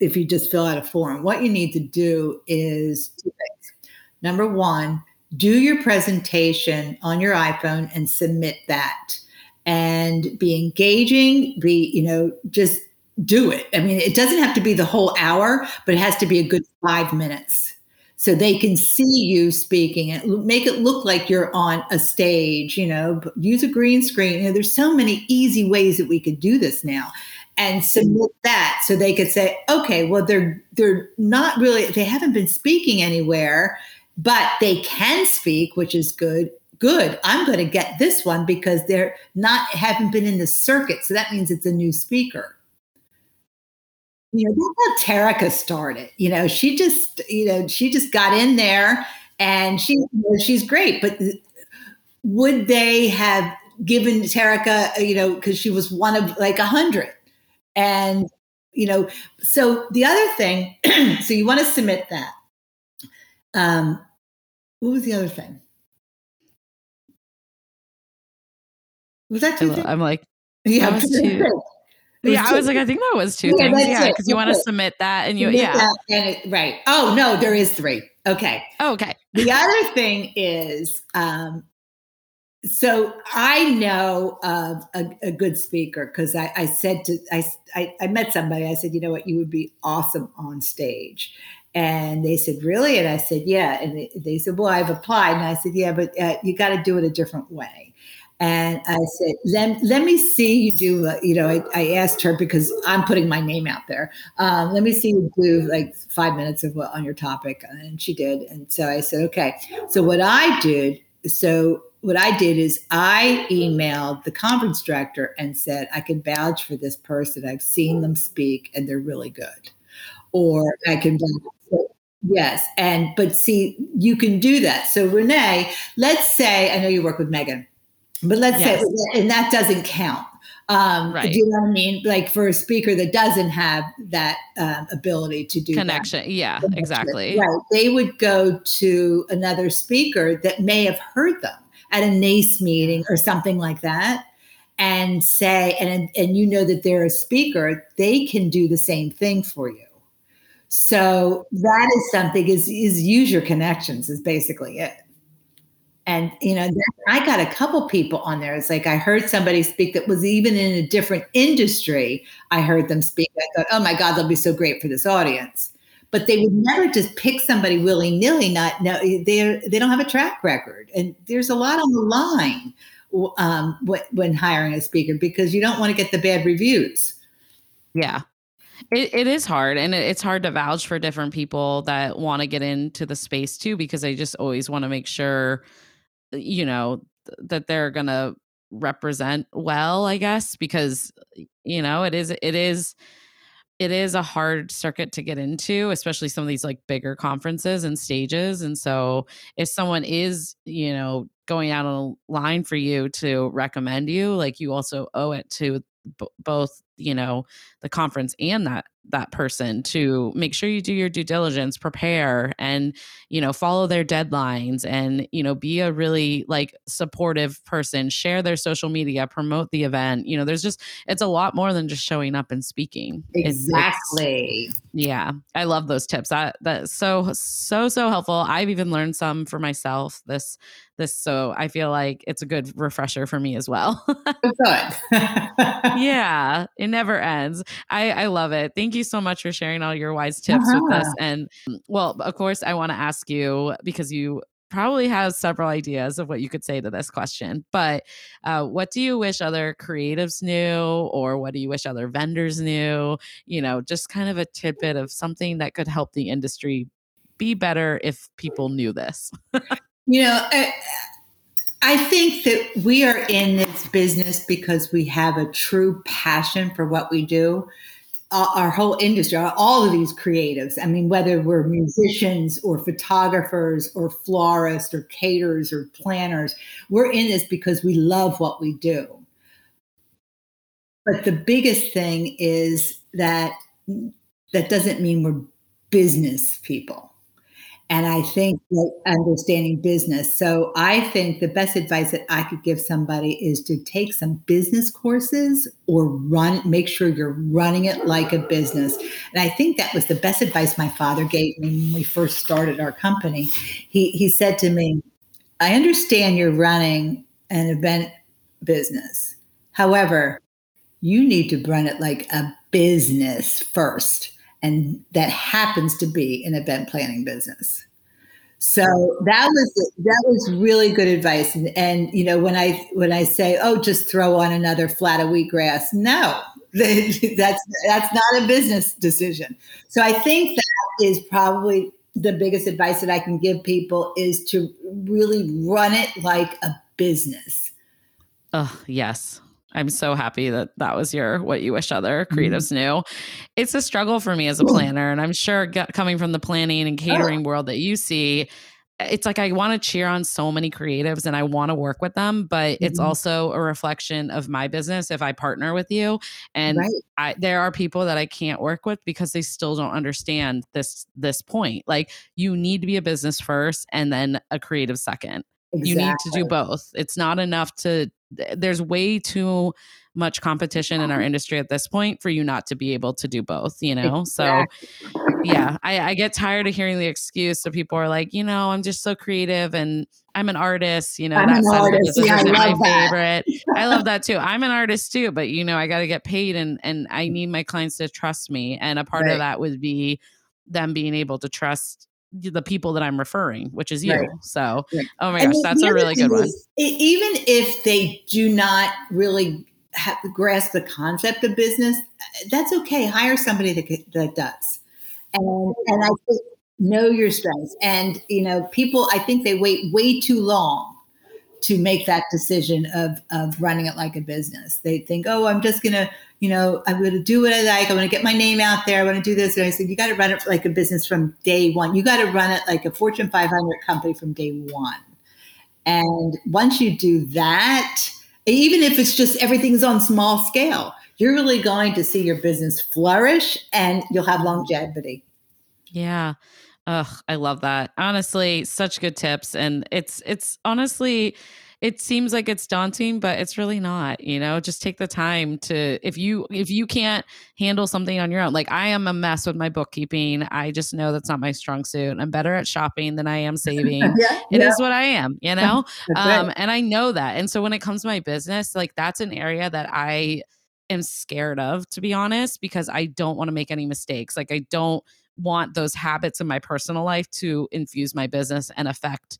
if you just fill out a form. What you need to do is two things. Number one do your presentation on your iPhone and submit that. And be engaging, be, you know, just do it. I mean, it doesn't have to be the whole hour, but it has to be a good five minutes so they can see you speaking and make it look like you're on a stage you know use a green screen you know, there's so many easy ways that we could do this now and submit that so they could say okay well they're they're not really they haven't been speaking anywhere but they can speak, which is good. Good. I'm going to get this one because they're not haven't been in the circuit. So that means it's a new speaker. You know, that's how Terica started. You know, she just, you know, she just got in there and she you know, she's great. But would they have given Terica, you know, because she was one of like a hundred. And, you know, so the other thing, so you want to submit that. Um, what was the other thing? Was that two? I'm like, yeah, two. Yeah, I was like, I think that was two yeah, things. Yeah, because you want to submit that and you, submit yeah. And it, right. Oh, no, there is three. Okay. Oh, okay. The other thing is, um, so I know of a, a good speaker because I, I, said to, I, I, I met somebody, I said, you know what, you would be awesome on stage. And they said, Really? And I said, Yeah. And they, they said, Well, I've applied. And I said, Yeah, but uh, you got to do it a different way. And I said, let, let me see you do, uh, you know, I, I, asked her because I'm putting my name out there. Um, let me see you do like five minutes of what on your topic. And she did. And so I said, okay. So what I did, so what I did is I emailed the conference director and said, I can vouch for this person. I've seen them speak and they're really good. Or I can Yes. And, but see, you can do that. So, Renee, let's say, I know you work with Megan, but let's yes. say, and that doesn't count. Um, right. Do you know what I mean? Like for a speaker that doesn't have that um, ability to do connection. That. Yeah, connection. exactly. Right. They would go to another speaker that may have heard them at a NACE meeting or something like that and say, and, and you know that they're a speaker, they can do the same thing for you. So that is something is is use your connections is basically it. And you know, I got a couple people on there. It's like I heard somebody speak that was even in a different industry. I heard them speak. I thought, oh my God, they'll be so great for this audience. But they would never just pick somebody willy nilly. Not no, they they don't have a track record, and there's a lot on the line um, when hiring a speaker because you don't want to get the bad reviews. Yeah, it, it is hard and it's hard to vouch for different people that want to get into the space too because i just always want to make sure you know that they're gonna represent well i guess because you know it is it is it is a hard circuit to get into especially some of these like bigger conferences and stages and so if someone is you know going out on a line for you to recommend you like you also owe it to b- both you know the conference and that that person to make sure you do your due diligence prepare and you know follow their deadlines and you know be a really like supportive person share their social media promote the event you know there's just it's a lot more than just showing up and speaking. Exactly it's, it's, yeah i love those tips that that's so so so helpful. I've even learned some for myself this this so i feel like it's a good refresher for me as well. Good. Yeah it never ends. I i love it. Thank you so much for sharing all your wise tips uh-huh. with us. And well of course i want to ask you because you probably has several ideas of what you could say to this question but uh, what do you wish other creatives knew or what do you wish other vendors knew? You know just kind of a tidbit of something that could help the industry be better if people knew this. You know, I, I think that we are in this business because we have a true passion for what we do. Our whole industry, all of these creatives, I mean, whether we're musicians or photographers or florists or caterers or planners, we're in this because we love what we do. But the biggest thing is that that doesn't mean we're business people and I think understanding business. So I think the best advice that I could give somebody is to take some business courses or run, make sure you're running it like a business. And I think that was the best advice my father gave me when we first started our company. He he said to me, I understand you're running an event business. However, you need to run it like a business first and that happens to be an event planning business. So that was that was really good advice. And, and, you know, when I when I say, "Oh, just throw on another flat of wheatgrass," no, that's that's not a business decision. So I think that is probably the biggest advice that I can give people is to really run it like a business. Oh yes, I'm so happy that that was your what you wish other mm-hmm. creatives mm-hmm. knew. It's a struggle for me as a planner, and I'm sure get, coming from the planning and catering oh. world that you see, it's like I want to cheer on so many creatives and I want to work with them, but mm-hmm. it's also a reflection of my business if I partner with you. And right. I, there are people that I can't work with because they still don't understand this this point. Like you need to be a business first and then a creative second. Exactly. You need to do both. It's not enough to there's way too much competition in our industry at this point for you not to be able to do both, you know? Exactly. So yeah, I, I, get tired of hearing the excuse. So people are like, you know, I'm just so creative and I'm an artist, you know, I'm that side of business yeah, is my that. favorite. I love that too. I'm an artist too, but you know, I got to get paid and, and I mm. need my clients to trust me. And a part right. of that would be them being able to trust the people that I'm referring, which is you. Right. So, right. oh my gosh, that's a really good one. Even if they do not really have, grasp the concept of business, eh, that's okay. Hire somebody that that does, and and I think know your strengths. And you know, people, I think they wait way too long to make that decision of of running it like a business. They think, oh, I'm just gonna you know, I'm going to do what I like. I want to get my name out there. I want to do this. And I said, you got to run it like a business from day one. You got to run it like a Fortune 500 company from day one. And once you do that, even if it's just everything's on small scale, you're really going to see your business flourish and you'll have longevity. Yeah. Ugh, I love that. Honestly, such good tips. And it's it's honestly it seems like it's daunting but it's really not you know? Just take the time to if you if you can't handle something on your own like i am a mess with my bookkeeping. I just know that's not my strong suit. I'm better at shopping than i am saving. Yeah, It yeah. is what i am you know? Um, and i know that. And so when it comes to my business like that's an area that i am scared of to be honest because i don't want to make any mistakes. Like i don't want those habits in my personal life to infuse my business and affect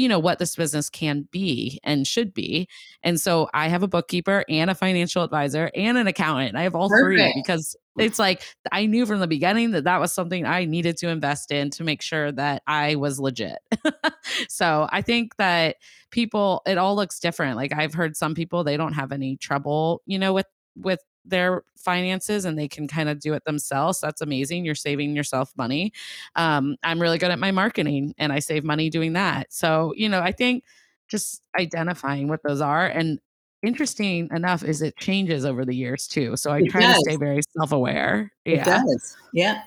you know what this business can be and should be and so i have a bookkeeper and a financial advisor and an accountant i have all Perfect. three because it's like i knew from the beginning that that was something i needed to invest in to make sure that i was legit so i think that people it all looks different like i've heard some people they don't have any trouble you know with with their finances and they can kind of do it themselves. That's amazing. You're saving yourself money. Um, I'm really good at my marketing and I save money doing that. So, you know, I think just identifying what those are and interesting enough is it changes over the years too. So I It try does. to stay very self-aware. It Yeah. does. Yeah.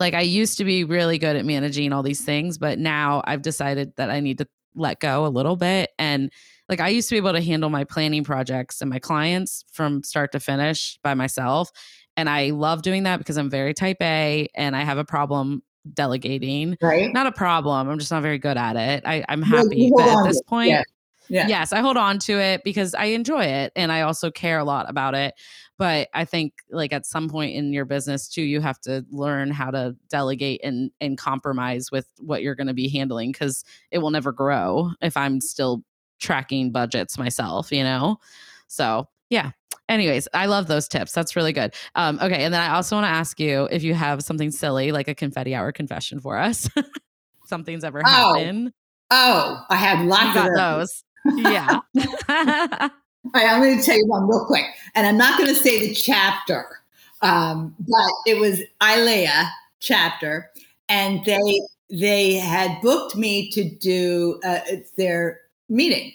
Like I used to be really good at managing all these things, but now I've decided that I need to let go a little bit and like I used to be able to handle my planning projects and my clients from start to finish by myself. And I love doing that because I'm very type A and I have a problem delegating. Right. Not a problem. I'm just not very good at it. I, I'm happy. But at this point, Yeah. Yeah. yes, I hold on to it because I enjoy it and I also care a lot about it. But I think like at some point in your business too, you have to learn how to delegate and and compromise with what you're going to be handling because it will never grow if I'm still tracking budgets myself, you know? So yeah. Anyways, I love those tips. That's really good. Um, okay. And then I also want to ask you if you have something silly, like a confetti hour confession for us. Something's ever Oh, happened. Oh, I have You lots got of those. those. Yeah. I'm going to tell you one real quick, and I'm not going to say the chapter, um, but it was ILEA chapter, and they they had booked me to do uh, their meeting,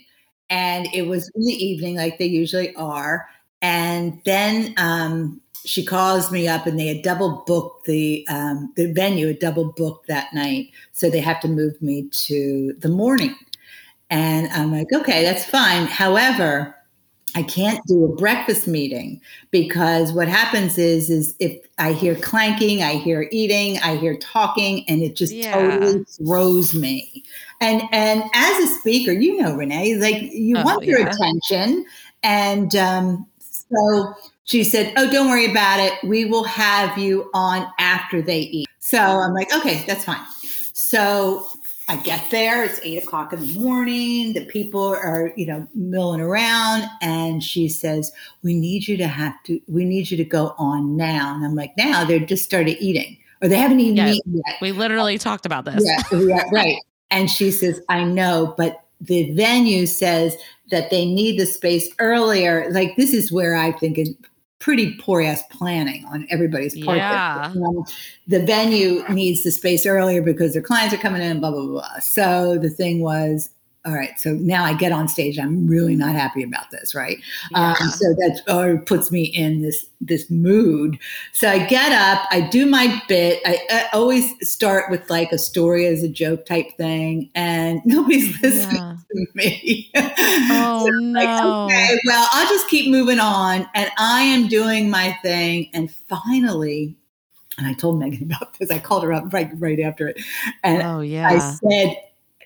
and it was in the evening, like they usually are, and then um, she calls me up, and they had double booked the um, the venue, had double booked that night, so they have to move me to the morning. And I'm like, okay, that's fine. However, I can't do a breakfast meeting because what happens is is if I hear clanking, I hear eating, I hear talking, and it just Yeah. totally throws me. And and as a speaker, you know, Renee, like you Oh, want yeah. attention. And um, so she said, Oh, don't worry about it. We will have you on after they eat. So I'm like, okay, that's fine. So I get there, it's eight o'clock in the morning. The people are, you know, milling around. And she says, We need you to have to, we need you to go on now. And I'm like, Now they're just started eating or they haven't even Yeah. eaten yet. we literally oh. talked about this. Yeah, yeah, right. And she says, I know, but the venue says that they need the space earlier. Like, this is where I think is pretty poor ass planning on everybody's part. Yeah. Um, the venue needs the space earlier because their clients are coming in, blah, blah, blah, blah. So the thing was, all right, so now I get on stage. I'm really not happy about this, right? Yeah. Um, so that uh, puts me in this this mood. So I get up, I do my bit. I, I always start with like a story as a joke type thing, and nobody's listening Yeah. Me. Oh So I'm like, no. okay, well, I'll just keep moving on, and I am doing my thing. And finally, and I told Megan about this. I called her up right right after it, and Oh yeah. I said,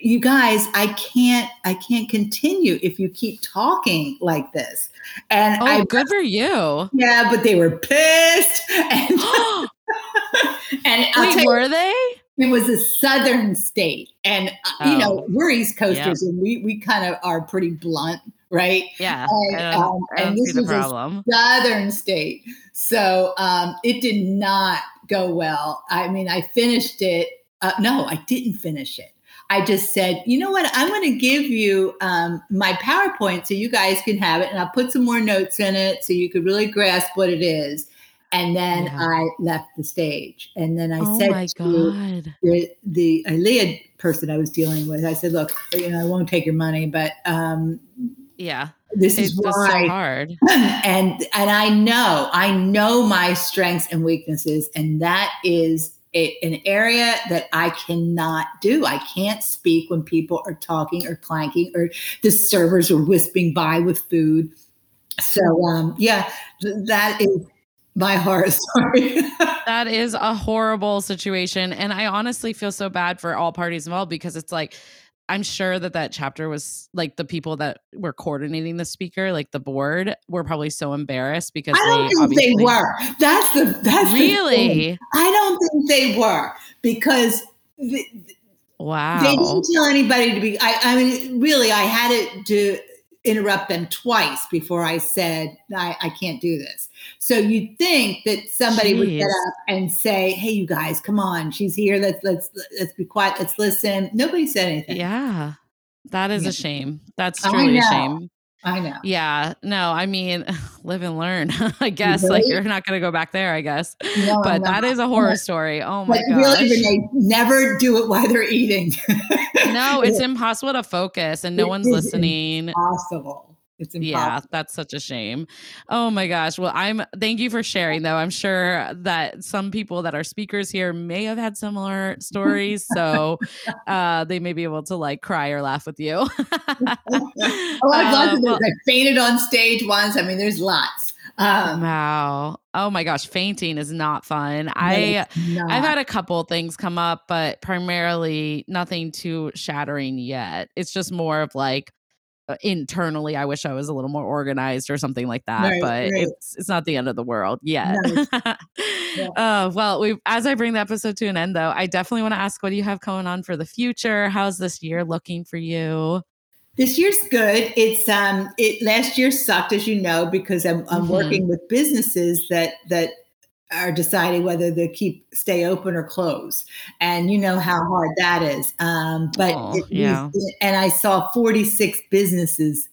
"You guys, I can't, I can't continue if you keep talking like this." And Oh, I, good for you. yeah, but they were pissed, and, and Wait, you, were they? It was a southern state, and uh, you know Oh. we're East Coasters, and we we kind of are pretty blunt, right? Yeah. And, um, and this the was a southern state. So um, it did not go well. I mean, I finished it. Uh, no, I didn't finish it. I just said, you know what? I'm going to give you um, my PowerPoint so you guys can have it, and I'll put some more notes in it so you could really grasp what it is. And then Yeah. I left the stage, and then I oh said to the the ILEA person I was dealing with, I said, look, you know, I won't take your money, but um, Yeah. this It's is why so hard. and and I know I know my strengths and weaknesses, and that is a, an area that I cannot do. I can't speak when people are talking or clanking or the servers are wisping by with food. So um, yeah, that is my horror story. That is a horrible situation. And I honestly feel so bad for all parties involved because it's like, I'm sure that that chapter was like the people that were coordinating the speaker, like the board, were probably so embarrassed because I don't they think they were. That's the that's the really I don't think they were because. The, wow. They didn't tell anybody to be. I, I mean, really, I had it to interrupt them twice before I said I, I can't do this. So you'd think that somebody would get up and say, "Hey, you guys, come on, she's here. Let's let's let's be quiet. Let's listen." Nobody said anything. Yeah. That is a shame. That's truly a shame. I know. Yeah. No, I mean, live and learn, I guess. Like you're not going to go back there, I guess. No, But that is a horror story. Oh my But really. Renee, never do it while they're eating. No, it's impossible to focus and no It one's listening. impossible. It's impossible. Yeah, that's such a shame. Oh my gosh. Well, I'm thank you for sharing though. I'm sure that some people that are speakers here may have had similar stories. So uh they may be able to like cry or laugh with you. oh, I've lots of I fainted on stage once. I mean, there's lots. Um, wow. Oh my gosh, fainting is not fun. I not. I've had a couple things come up, but primarily nothing too shattering yet. It's just more of like uh, internally i wish i was a little more organized or something like that right, but right. it's it's not the end of the world yet yeah. uh, well we as i bring the episode to an end though i definitely want to ask what do you have going on for the future how's this year looking for you this year's good it's um it last year sucked as you know because i'm, I'm mm-hmm. working with businesses that that are deciding whether to keep stay open or close and you know how hard that is. Um, but oh, yeah. and i saw 46 businesses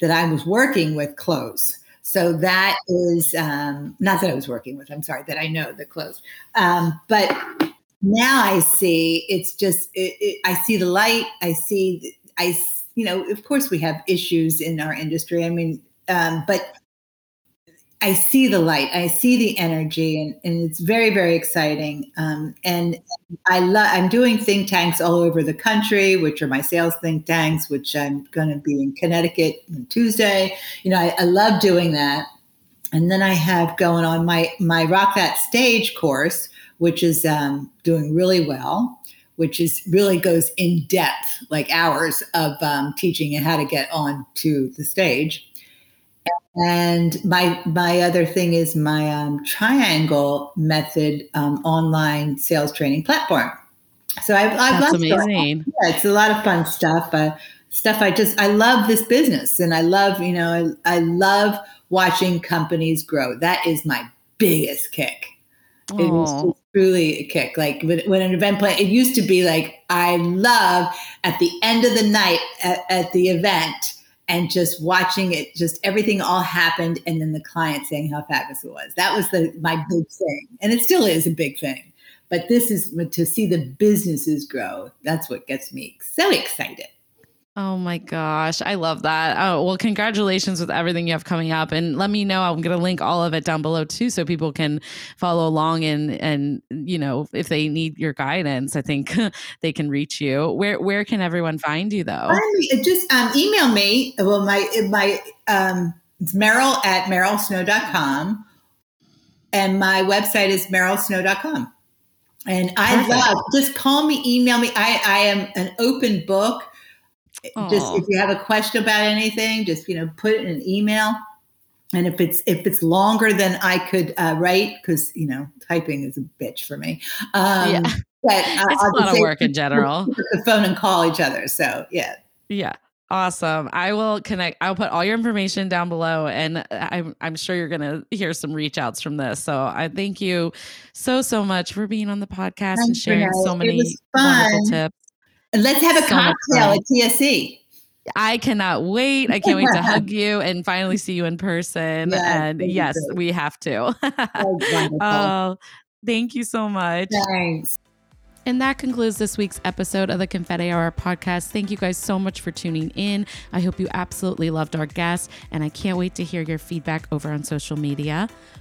that i was working with close. So that is um, not that i was working with i'm sorry that i know that closed. Um, but now i see it's just it, it, i see the light i see i you know of course we have issues in our industry i mean um, but I see the light, I see the energy, and, and it's very, very exciting. Um, and I love. I'm doing think tanks all over the country, which are my sales think tanks, which I'm going to be in Connecticut on Tuesday. You know, I, I love doing that. And then I have going on my my Rock That Stage course, which is um, doing really well. Which is really goes in depth, like hours of um, teaching and how to get on to the stage and my my other thing is my um, triangle method um, online sales training platform. So I've, I've That's amazing. Yeah, it's a lot of fun stuff. Uh, stuff I just I love this business, and I love you know I, I love watching companies grow. That is my biggest kick. Aww. It is truly a kick. Like when, when, an event plan, it used to be like I love at the end of the night at, at the event and just watching it, just everything all happened, and then the client saying how fabulous it was. That was the my big thing, and it still is a big thing. But this is to see the businesses grow. That's what gets me so excited. Oh my gosh, I love that. Oh, well, congratulations with everything you have coming up. And let me know. I'm going to link all of it down below too so people can follow along and and you know, if they need your guidance, I think they can reach you. Where where can everyone find you though? just um, email me. Well, my my um it's Meryl at merylsnow.com and my website is merylsnow.com. And I Perfect. love just call me, email me. I I am an open book Aww. just if you have a question about anything just you know put it in an email and if it's if it's longer than i could uh, write because you know typing is a bitch for me um yeah. but uh, it's I'll a lot of work in general the phone and call each other so yeah yeah Awesome. I will connect. I'll put all your information down below, and I'm I'm sure you're gonna hear some reach outs from this. So I thank you so so much for being on the podcast Thanks and sharing so many wonderful tips. And let's have a so cocktail at TSE. I cannot wait. I can't wait to hug you and finally see you in person. and yes, we have to. oh, thank you so much. Thanks. And that concludes this week's episode of the Confetti Hour podcast. Thank you guys so much for tuning in. I hope you absolutely loved our guest, and I can't wait to hear your feedback over on social media.